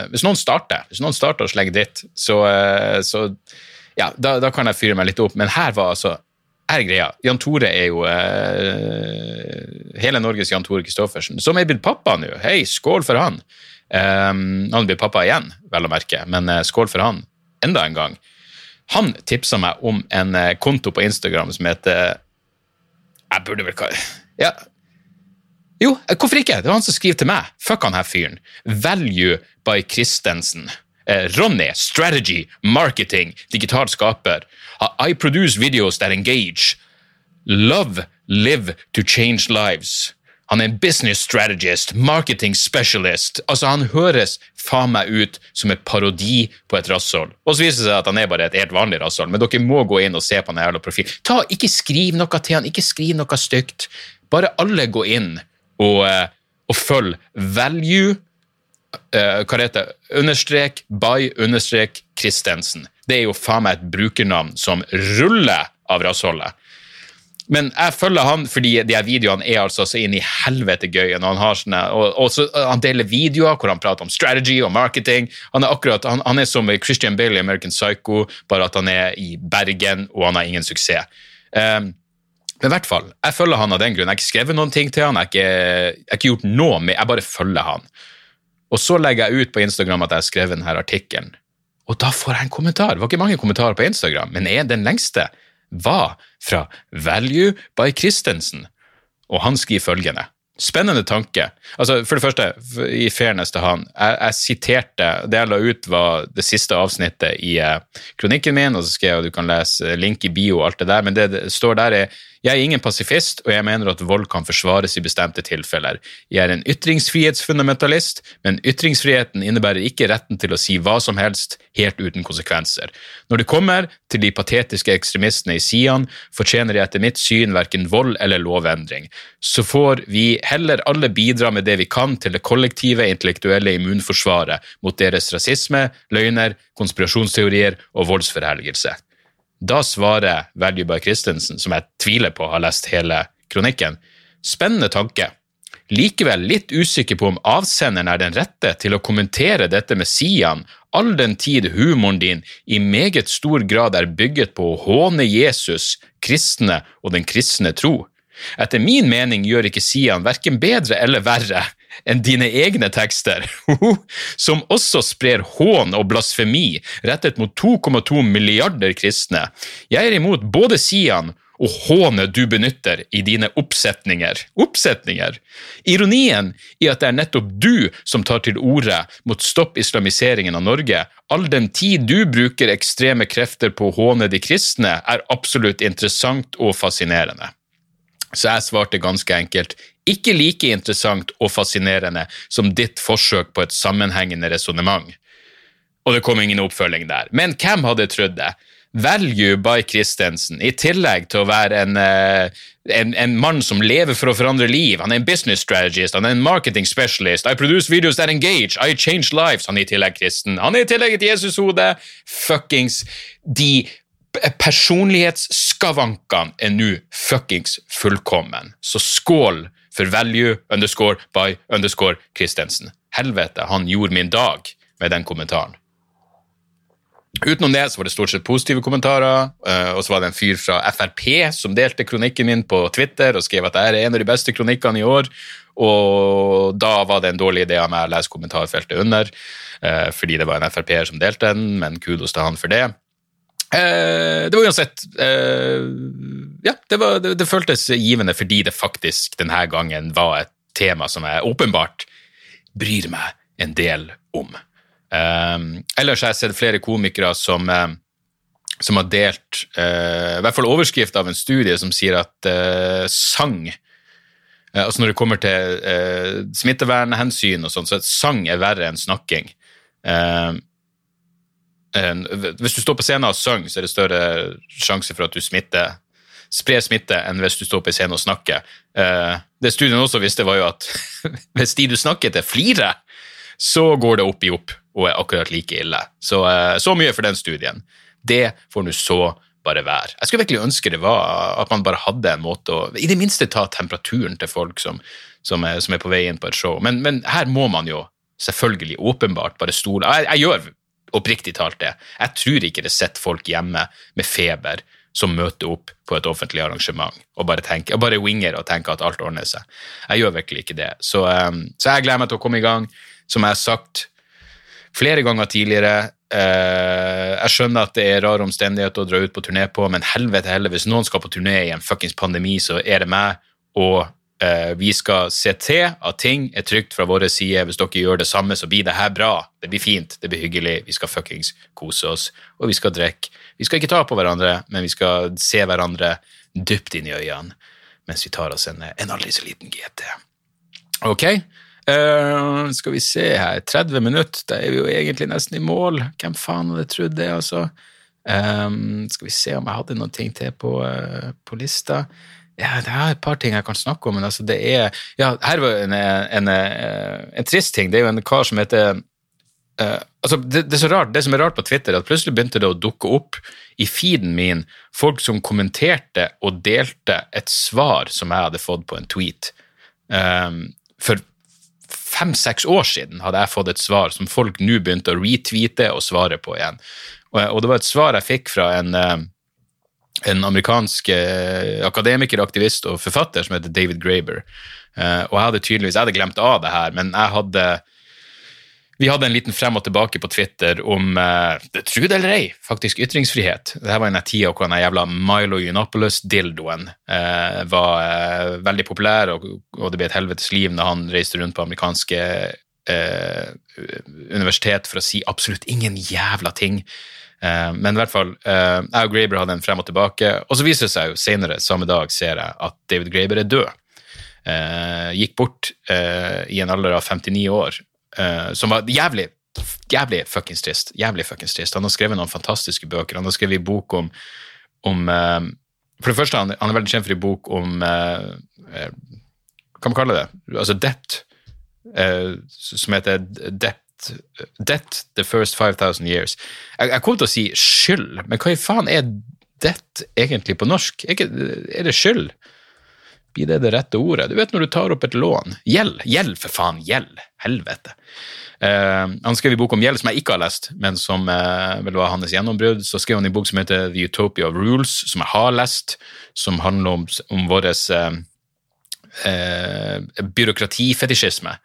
A: Hvis noen starter hvis noen starter å slenge dritt, så, så ja, da, da, kan jeg fyre meg litt opp. Men her var altså her er greia. Jan Tore er jo hele Norges Jan Tore Christoffersen, som er blitt pappa nå. Hei, skål for han. Um, han blir pappa igjen, vel å merke, men uh, skål for han enda en gang. Han tipsa meg om en uh, konto på Instagram som heter Jeg burde vel kalle ja. Jo, eh, hvorfor ikke? Det var han som skriver til meg. Fuck han her fyren. Value by Christensen. Uh, Ronny, strategy, marketing, digital skaper. I produce videos that engage. Love, live to change lives. Han er en business strategist, marketing specialist. Altså, Han høres faen meg ut som et parodi på et rasshold. Og så viser det seg at han er bare et helt vanlig rasshold, men dere må gå inn og se på den jævla profilen. Ta, Ikke skriv noe til han, ikke skriv noe stygt. Bare alle gå inn og, eh, og følg value hva det heter understrek by understrek Christensen. Det er jo faen meg et brukernavn som ruller av rassholdet. Men jeg følger han fordi de her videoene er altså så inn i helvete gøy. Og han, sånne, og, og så, han deler videoer hvor han prater om strategy og marketing. Han er akkurat, han, han er som Christian Bailey American Psycho, bare at han er i Bergen og han har ingen suksess. Um, men i hvert fall, jeg følger han av den grunn. Jeg har ikke skrevet noen ting til han, jeg har ikke, jeg har ikke gjort noe med, jeg bare følger han. Og så legger jeg ut på Instagram at jeg har skrevet denne artikkelen, og da får jeg en kommentar. Det var ikke mange kommentarer på Instagram, men er den lengste var fra Value by Christensen, og han skriver følgende. Spennende tanke. Altså, For det første, i fairness til han, jeg, jeg, siterte Det jeg la ut, var det siste avsnittet i uh, kronikken min, og så skrev jeg at du kan lese link i bio og alt det der, men det det står der, er jeg er ingen pasifist, og jeg mener at vold kan forsvares i bestemte tilfeller. Jeg er en ytringsfrihetsfundamentalist, men ytringsfriheten innebærer ikke retten til å si hva som helst helt uten konsekvenser. Når det kommer til de patetiske ekstremistene i Sian, fortjener de etter mitt syn verken vold eller lovendring. Så får vi heller alle bidra med det vi kan til det kollektive intellektuelle immunforsvaret mot deres rasisme, løgner, konspirasjonsteorier og voldsforherligelse. Da svarer Valjuberg Christensen, som jeg tviler på har lest hele kronikken, spennende tanke. Likevel litt usikker på om avsenderen er den rette til å kommentere dette med Sian, all den tid humoren din i meget stor grad er bygget på å håne Jesus, kristne og den kristne tro. Etter min mening gjør ikke Sian verken bedre eller verre enn dine egne tekster, [LAUGHS] som også sprer hån og blasfemi rettet mot 2,2 milliarder kristne. Jeg er imot både Sian og hånet du benytter i dine oppsetninger. Oppsetninger! Ironien i at det er nettopp du som tar til orde mot stopp islamiseringen av Norge, all den tid du bruker ekstreme krefter på å håne de kristne, er absolutt interessant og fascinerende. Så jeg svarte ganske enkelt ikke like interessant og fascinerende som ditt forsøk på et sammenhengende resonnement. Og det kom ingen oppfølging der. Men hvem hadde trodd det? Value by Christensen, i tillegg til å være en, eh, en, en, mann som lever for å forandre liv. Han er en business strategist, han er en marketing specialist. I produce videos that engage, I change lives. Han er i tillegg kristen. Han er i tillegg et Jesushode. Fuckings de personlighetsskavankene er nå fuckings fullkommen. Så skål for value underscore by underscore Christensen. Helvete, han gjorde min dag med den kommentaren. Utenom det så var det stort sett positive kommentarer, eh, og så var det en fyr fra Frp som delte kronikken min på Twitter og skrev at det er en av de beste kronikkene i år. Og da var det en dårlig idé av meg å lese kommentarfeltet under, eh, fordi det var en Frp-er som delte den, men kudos til han for det. Eh, det var uansett eh, Ja, det, var, det, det, føltes givende fordi det faktisk denne gangen var et tema som jeg åpenbart bryr meg en del om. Eh, ellers har jeg sett flere komikere som, som har delt i hvert fall overskrift av en studie som sier at sang Altså Når det kommer til smittevernhensyn og sånn, så sang er verre enn snakking. Uh, hvis du står på scenen og synger, så er det større sjanse for at du smitter, sprer smitte enn hvis du står på scenen og snakker. Eh, det studien også visste, var jo at [LAUGHS] hvis de du snakker til, flirer, så går det opp i opp og er akkurat like ille. Så, eh, så mye for den studien. Det får nå så bare være. Jeg skulle virkelig ønske det var at man bare hadde en måte å i det minste ta temperaturen til folk som, som, er, som er, på vei inn på et show. Men, men, her må man jo selvfølgelig åpenbart bare stole jeg, jeg gjør oppriktig talt det. Jeg tror ikke det sitter folk hjemme med feber som møter opp på et offentlig arrangement og bare, tenker, og bare winger og tenker at alt ordner seg. Jeg gjør virkelig ikke det. Så, um, så jeg gleder meg til å komme i gang. Som jeg har sagt flere ganger tidligere, uh, jeg skjønner at det er rare omstendigheter å dra ut på turné på, men helvete heller, hvis noen skal på turné i en fuckings pandemi, så er det meg. Og vi skal se til at ting er trygt fra vår side. Hvis dere gjør det samme, så blir det her bra. Det blir fint, det blir hyggelig. Vi skal fuckings kose oss, og vi skal drikke. Vi skal ikke ta på hverandre, men vi skal se hverandre dypt inn i øynene mens vi tar oss en, en aldri så liten GT. Ok, uh, skal vi se her 30 minutter, da er vi jo egentlig nesten i mål. Hvem faen hadde trodd det, altså? Um, skal vi se om jeg hadde noen ting til på, uh, på lista. Ja, det er et par ting jeg kan snakke om, men altså det er Ja, her var en, en, en, en trist ting. Det er jo en kar som heter uh, altså det, det, er så rart, det som er rart på Twitter, at plutselig begynte det å dukke opp i feeden min folk som kommenterte og delte et svar som jeg hadde fått på en tweet. Um, for fem-seks år siden hadde jeg fått et svar som folk nå begynte å retweete og svare på igjen. Og, og det var et svar jeg fikk fra en uh, en amerikansk eh, akademiker, aktivist og forfatter som heter David Graber. Eh, og jeg hadde tydeligvis jeg hadde glemt av det her, men jeg hadde vi hadde en liten frem og tilbake på Twitter om eh, tro det eller ei, faktisk ytringsfrihet. Dette var en tida hvor den jævla Milo Yiannopoulos-dildoen eh, var eh, veldig populær, og, og, det ble et helvetes liv når han reiste rundt på amerikanske universitet for å si absolutt ingen jævla ting. Eh, men i hvert fall, eh, jeg og Graber hadde en frem og tilbake, og så viser det seg jo senere samme dag ser jeg at David Graber er død. Eh, gikk bort i en alder av 59 år, som var jævlig jævlig fuckings trist. Jævlig fuckings trist. Han har skrevet noen fantastiske bøker. Han har skrevet en bok om, om For det første, han, er veldig kjent for en bok om Hva kan man kalle det? Altså debt. som heter Debt Debt the first 5000 years. Jeg, jeg kom til å si skyld, men hva i faen er debt egentlig på norsk? Er, det skyld? Blir det det rette ordet? Du vet når du tar opp et lån. Gjeld, gjeld, for faen, gjeld. Helvete. Uh, han skrev en bok om gjeld som jeg ikke har lest, men som uh, vel var hans gjennombrudd. Så skrev han en bok som heter The Utopia of Rules, som jeg har lest, som handler om, om vår uh, eh, byråkratifetisjisme.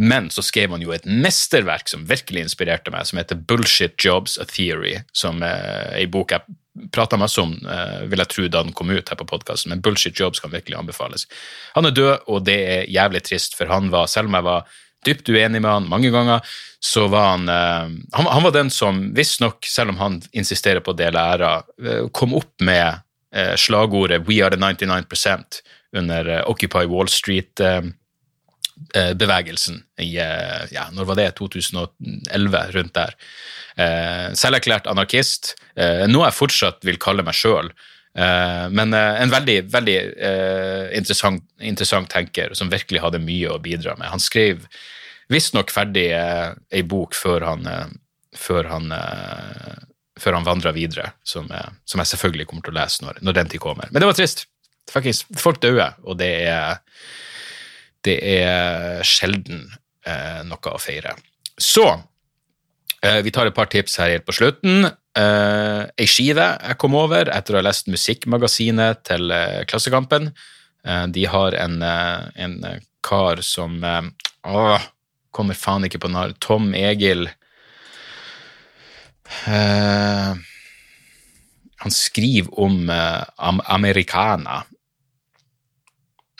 A: Men så skrev han jo et mesterverk som virkelig inspirerte meg, som heter Bullshit Jobs A Theory, som er ei bok jeg prata masse om, eh, vil jeg tro, da den kom ut her på podkasten, men Bullshit Jobs kan virkelig anbefales. Han er død, og det er jævlig trist, for han var, selv om jeg var dypt uenig med han mange ganger, så var han eh, han, han, var den som visstnok, selv om han insisterer på å dele æra, eh, kom opp med eh, slagordet 'We are the 99 under eh, Occupy Wall Street-bevegelsen eh, i ja, når var det, 2011, rundt der. Selverklært anarkist, noe jeg fortsatt vil kalle meg sjøl. Men en veldig, veldig interessant, interessant tenker som virkelig hadde mye å bidra med. Han skrev visstnok ferdig ei bok før han, før han før han vandra videre, som, som, jeg selvfølgelig kommer til å lese når, når den tid kommer. Men det var trist. Faktisk, folk dør, og det er, det er sjelden eh, noe å feire. Så eh, vi tar et par tips her helt på slutten. Eh, ei skive jeg kom over etter å ha lest musikkmagasinet til eh, Klassekampen. Eh, de har en, eh, en kar som Åh, kommer faen ikke på navn. Tom Egil han skriver om uh, am Americana.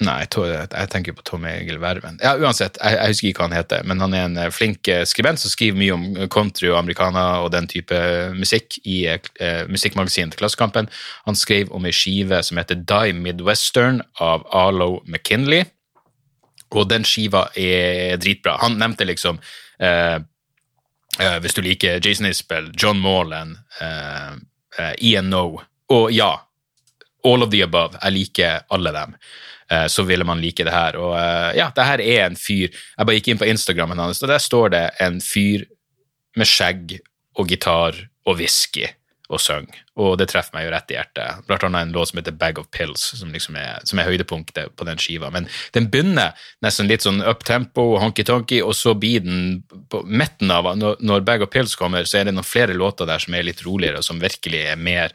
A: Nei, jeg, tenker på Tom Egil Verven. Ja, Uansett, jeg, jeg, husker ikke hva han heter, men han er en uh, flink uh, skribent som skriver mye om country og americana og den type musikk i uh, musikkmagasinet til Klassekampen. Han skrev om ei skive som heter Die Midwestern av Arlo McKinley, og den skiva er dritbra. Han nevnte liksom Hvis du liker Jason Isbell, John Morland, Ian No og ja, all of the above. Jeg liker alle dem. Uh, så ville man like det her. Og uh, ja, det her er en fyr Jeg bare gikk inn på Instagrammen hans, og der står det en fyr med skjegg og gitar og whisky og synger. Og det treffer meg jo rett i hjertet. Blant annet en låt som heter Bag of Pills, som, liksom er, som er, høydepunktet på den skiva. Men den begynner nesten litt sånn up-tempo, honky-tonky, og så blir den på midten av når, Bag of Pills kommer, så er det noen flere låter der som er litt roligere, og som virkelig er mer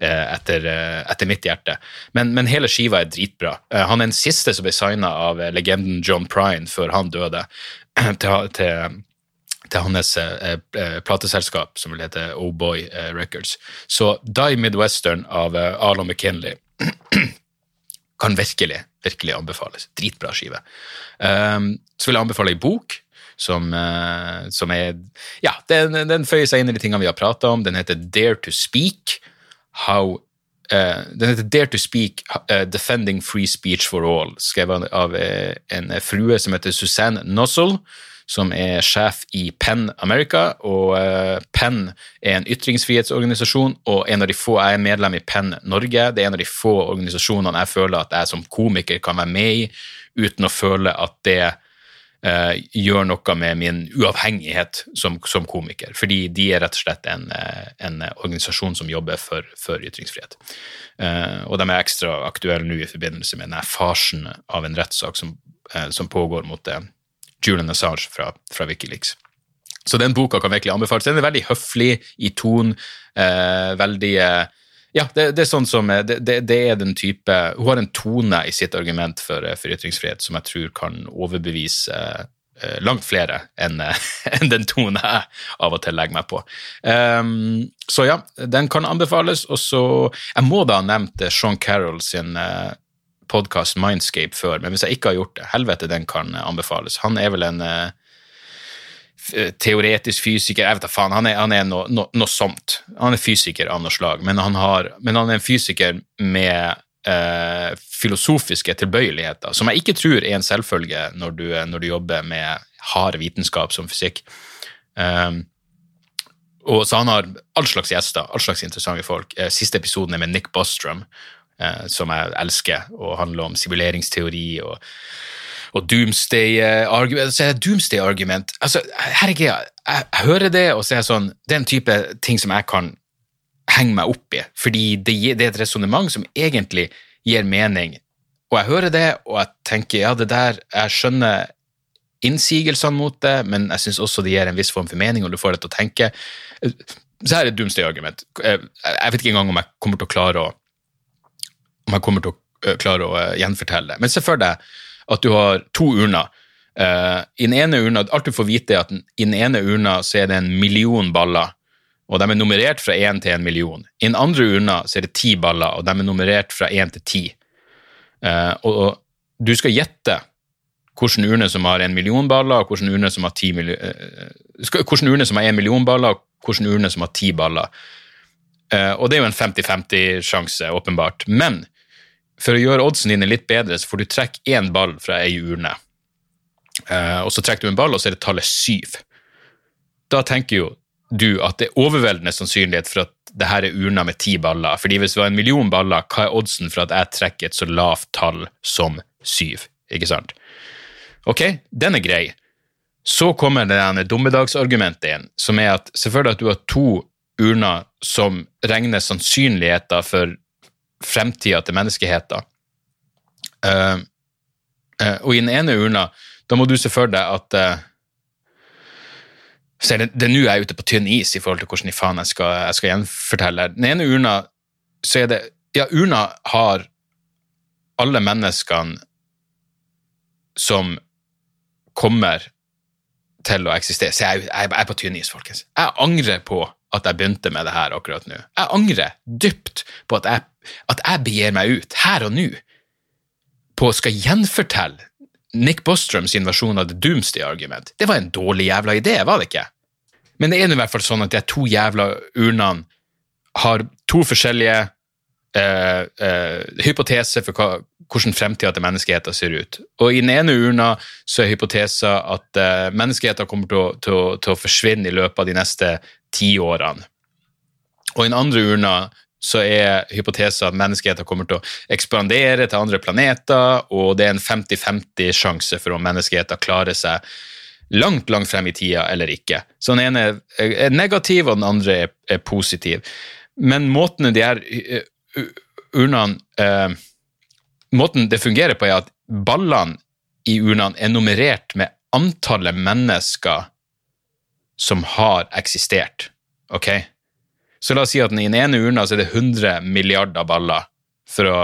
A: Eh, etter, eh, etter, mitt hjerte. Men, men, hele skiva er dritbra. Eh, han er den siste som ble signa av legenden John Prine før han døde, [CLEARS THROAT] til, til, til hans plateselskap, som vil hete Oh Boy Records. Så Die Midwestern av Arlo McKinley [CLEARS THROAT] kan virkelig, virkelig anbefales. Dritbra skive. så vil jeg anbefale ei bok. Som, som, er Ja, den, den føyer seg inn i de tingene vi har prata om. Den heter Dare to Speak how Uh, den heter Dare to Speak, uh, Defending Free Speech for All, skrevet av uh, en frue som heter Suzanne Nozzle, som er sjef i Penn America. og Penn er en ytringsfrihetsorganisasjon, og en av de få jeg er medlem i Penn Norge. Det er en av de få organisasjonene jeg føler at jeg som komiker kan være med i, uten å føle at det uh, gjør noe med min uavhengighet som, som, komiker. Fordi de er rett og slett en, eh, en organisasjon som jobber for, for ytringsfrihet. Uh, og de er ekstra aktuelle nå i forbindelse med denne farsen av en rettssak som, uh, som pågår mot Julian Assange fra, fra Wikileaks. Så den boka kan virkelig anbefales. Den er veldig høflig i ton, veldig ja, det, det, er sånn som det, det, det, er den type Hun har en tone i sitt argument for, for ytringsfrihet som jeg tror kan overbevise eh, langt flere enn [LAUGHS] en den tonen jeg av og til legger meg på. Um, så ja, den kan anbefales. Og så Jeg må da ha nevnt Sean Carroll sin uh, podkast Mindscape før, men hvis jeg ikke har gjort det, helvete, den kan anbefales. Han er vel en uh, Eh, teoretisk fysiker Jeg vet da faen, han er, han er noe, no, noe sånt. Han er fysiker av noe slag, men han, har, men han er en fysiker med eh, filosofiske tilbøyeligheter, som jeg ikke tror er en selvfølge når du, når du jobber med hard vitenskap som fysikk. Um, og så Han har all slags gjester, all slags interessante folk. Eh, siste episoden er med Nick Bostrom, eh, som jeg elsker, og handler om simuleringsteori og og doomsday-argument. Så er det doomsday-argument altså, Herregud, jeg, jeg, hører det, og så er jeg sånn Det er en type ting som jeg kan henge meg opp i, fordi det, det er et resonnement som egentlig gir mening. Og jeg hører det, og jeg tenker ja, det der Jeg skjønner innsigelsene mot det, men jeg syns også det gir en viss form for mening, og du får det til å tenke. Så her er et doomsday-argument. Jeg vet ikke engang om jeg kommer til å klare å om jeg kommer til å klare å gjenfortelle det. Men se for deg at du har to urner. Uh, I den ene urna, Alt du får vite, er at i den ene urna så er det en million baller, og de er nummerert fra én til en million. I den andre urna så er det ti baller, og de er nummerert fra én til ti. Og, du skal gjette hvilken urne som har en million baller, og hvilken urne som har ti uh, hvilken urne som har en million baller, og hvilken urne som har ti baller. og det er jo en 50-50-sjanse, åpenbart. Men for å gjøre oddsen dine litt bedre, så får du trekke én ball fra ei urne. Uh, og så trekker du en ball, og så er det tallet syv. Da tenker jo du at det er overveldende sannsynlighet for at det her er urna med ti baller. fordi hvis det var en million baller, hva er oddsen for at jeg trekker et så lavt tall som syv? Ikke sant? Ok, den er grei. Så kommer det dummedagsargumentet inn, som er at selvfølgelig at du har to urner som regner sannsynligheter for fremtida til menneskeheten. Uh, uh, og i den ene urna, da må du se for deg at uh, det, det er nå jeg er ute på tynn is i forhold til hvordan i faen jeg skal, jeg skal gjenfortelle. Den ene urna, så er det Ja, urna har alle menneskene som kommer til å eksistere. Så jeg, jeg, jeg er på tynn is, folkens. Jeg angrer på at jeg begynte med det her akkurat nå. Jeg angrer dypt på at jeg, at jeg begir meg ut, her og nå, på å skal gjenfortelle Nick Bostrom sin versjon av The Doomsday Argument. Det var en dårlig jævla idé, var det ikke? Men det er i hvert fall sånn at de to jævla urnene har to forskjellige eh, eh, hypoteser for hva, hvordan fremtida til menneskeheten ser ut. Og I den ene urna så er hypotesen at eh, menneskeheten kommer til å, til, til å, forsvinne i løpet av de neste ti årene. Og i den andre urna så er hypotesen at menneskeheten kommer til å ekspandere til andre planeter, og det er en 50-50 sjanse for om menneskeheten klarer seg langt, langt frem i tida eller ikke. Så den ene er negativ, og den andre er, er positiv. Men måten de her uh, urnene eh, Måten det fungerer på, er at ballene i urnene er nummerert med antallet mennesker som har eksistert. ok? Så la oss si at i den ene urna så er det 100 milliarder baller for å,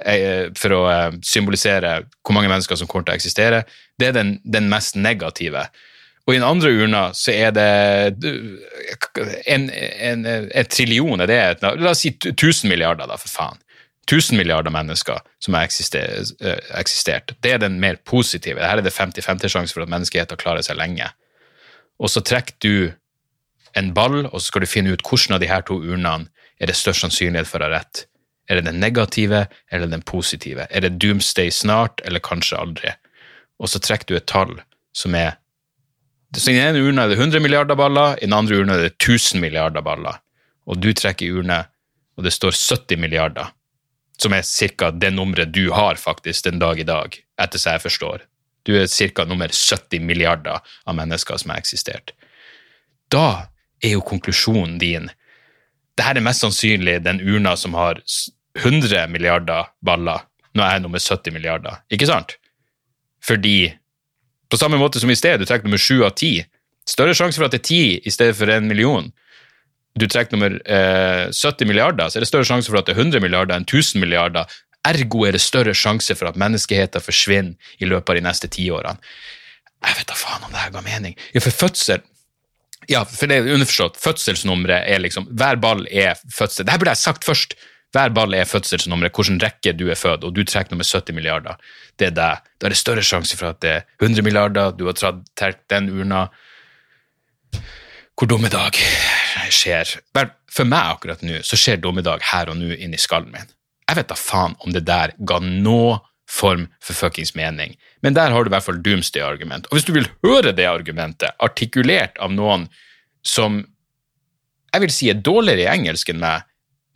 A: eh, for å eh, symbolisere hvor mange mennesker som kommer til å eksistere. Det er den, den mest negative. Og i den andre urna så er det en, en, en trillion, er det et, La oss si 1000 milliarder, da, for faen. 1000 milliarder mennesker som har eh, eksistert. Det er den mer positive. Her er det 50-50 sjanse for at menneskeheten klarer seg lenge. Og så trekker du en ball, og så skal du finne ut hvordan av de her to urnene er det størst sannsynlighet for å ha rett. Er det den negative eller den positive? Er det doomsday snart eller kanskje aldri? Og så trekker du et tall som er så I den ene urna er det 100 milliarder baller, i den andre urna er det 1000 milliarder baller. Og du trekker urne, og det står 70 milliarder, som er ca. det nummeret du har faktisk den dag i dag, etter så jeg forstår. Du er ca. nummer 70 milliarder av mennesker som har eksistert. Da er jo konklusjonen din Dette er mest sannsynlig den urna som har 100 milliarder baller. Nå er jeg nummer 70 milliarder, ikke sant? Fordi på samme måte som i sted, du trekker nummer 7 av 10. Større sjanse for at det er 10 i stedet for 1 million. Du trekker nummer eh, 70 milliarder, så er det større sjanse for at det er 100 milliarder enn 1000 milliarder. Ergo er det større sjanse for at menneskeheten forsvinner i løpet av de neste tiårene. Jeg vet da faen om det her ga mening. Ja, for fødsel ja, for det er underforstått. Fødselsnummeret er liksom Hver ball er fødsel. Dette burde jeg sagt først. Hver ball er fødselsnummeret, hvilken rekke du er født, og du trekker nummer 70 milliarder. Det er deg. Da er det større sjanse for at det er 100 milliarder, du har trukket den urna. Hvor dommedag skjer For meg akkurat nå så skjer dommedag her og nå inni skallen min. Jeg vet da faen om det der ga noe form for fuckings mening. Men der har du i hvert fall doomsday-argument. Og hvis du vil høre det argumentet artikulert av noen som jeg vil si er dårligere i engelsk enn meg,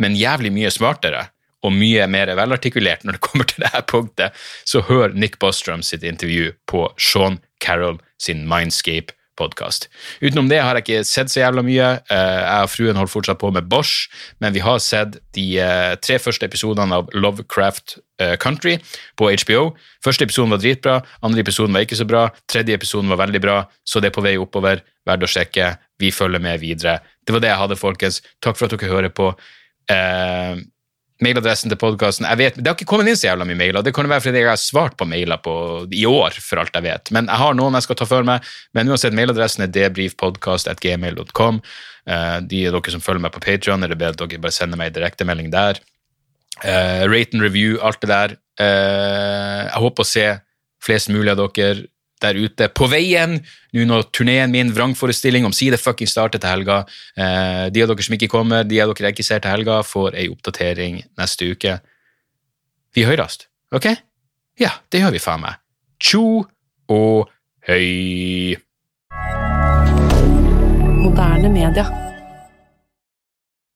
A: men jævlig mye smartere og mye mer velartikulert når det kommer til dette punktet, så hør Nick Bostrom sitt intervju på Sean Carroll sin Mindscape podkast. Utenom det har jeg ikke sett så jævla mye. Eh, jeg og fruen holder fortsatt på med Bosch, men vi har sett de eh, tre første episodene av Lovecraft eh, Country på HBO. Første episoden var dritbra, andre episoden var ikke så bra, tredje episoden var veldig bra, så det er på vei oppover. Verdt å sjekke. Vi følger med videre. Det var det jeg hadde, folkens. Takk for at dere hører på. Eh, mailadressen til podkasten. Det har ikke kommet inn så jævla mye mailer. Det kan være fordi jeg har svart på mailer på, i år, for alt jeg vet. Men jeg har noen jeg skal ta for meg. Men uansett, mailadressen er debrifpodkast.gmail.com. Uh, de av dere som følger meg på Patrion, er det bedre at dere bare sender meg en direktemelding der. Uh, rate and review, alt det der. Uh, jeg håper å se flest mulig av dere der ute på veien nå når turneen min, vrangforestilling, omsider fucking starter til helga. Eh, de av dere som ikke kommer, de av dere jeg ikke ser til helga, får ei oppdatering neste uke. Vi høres, ok? Ja, det gjør vi faen meg. Tjo og høy.
B: Moderne media.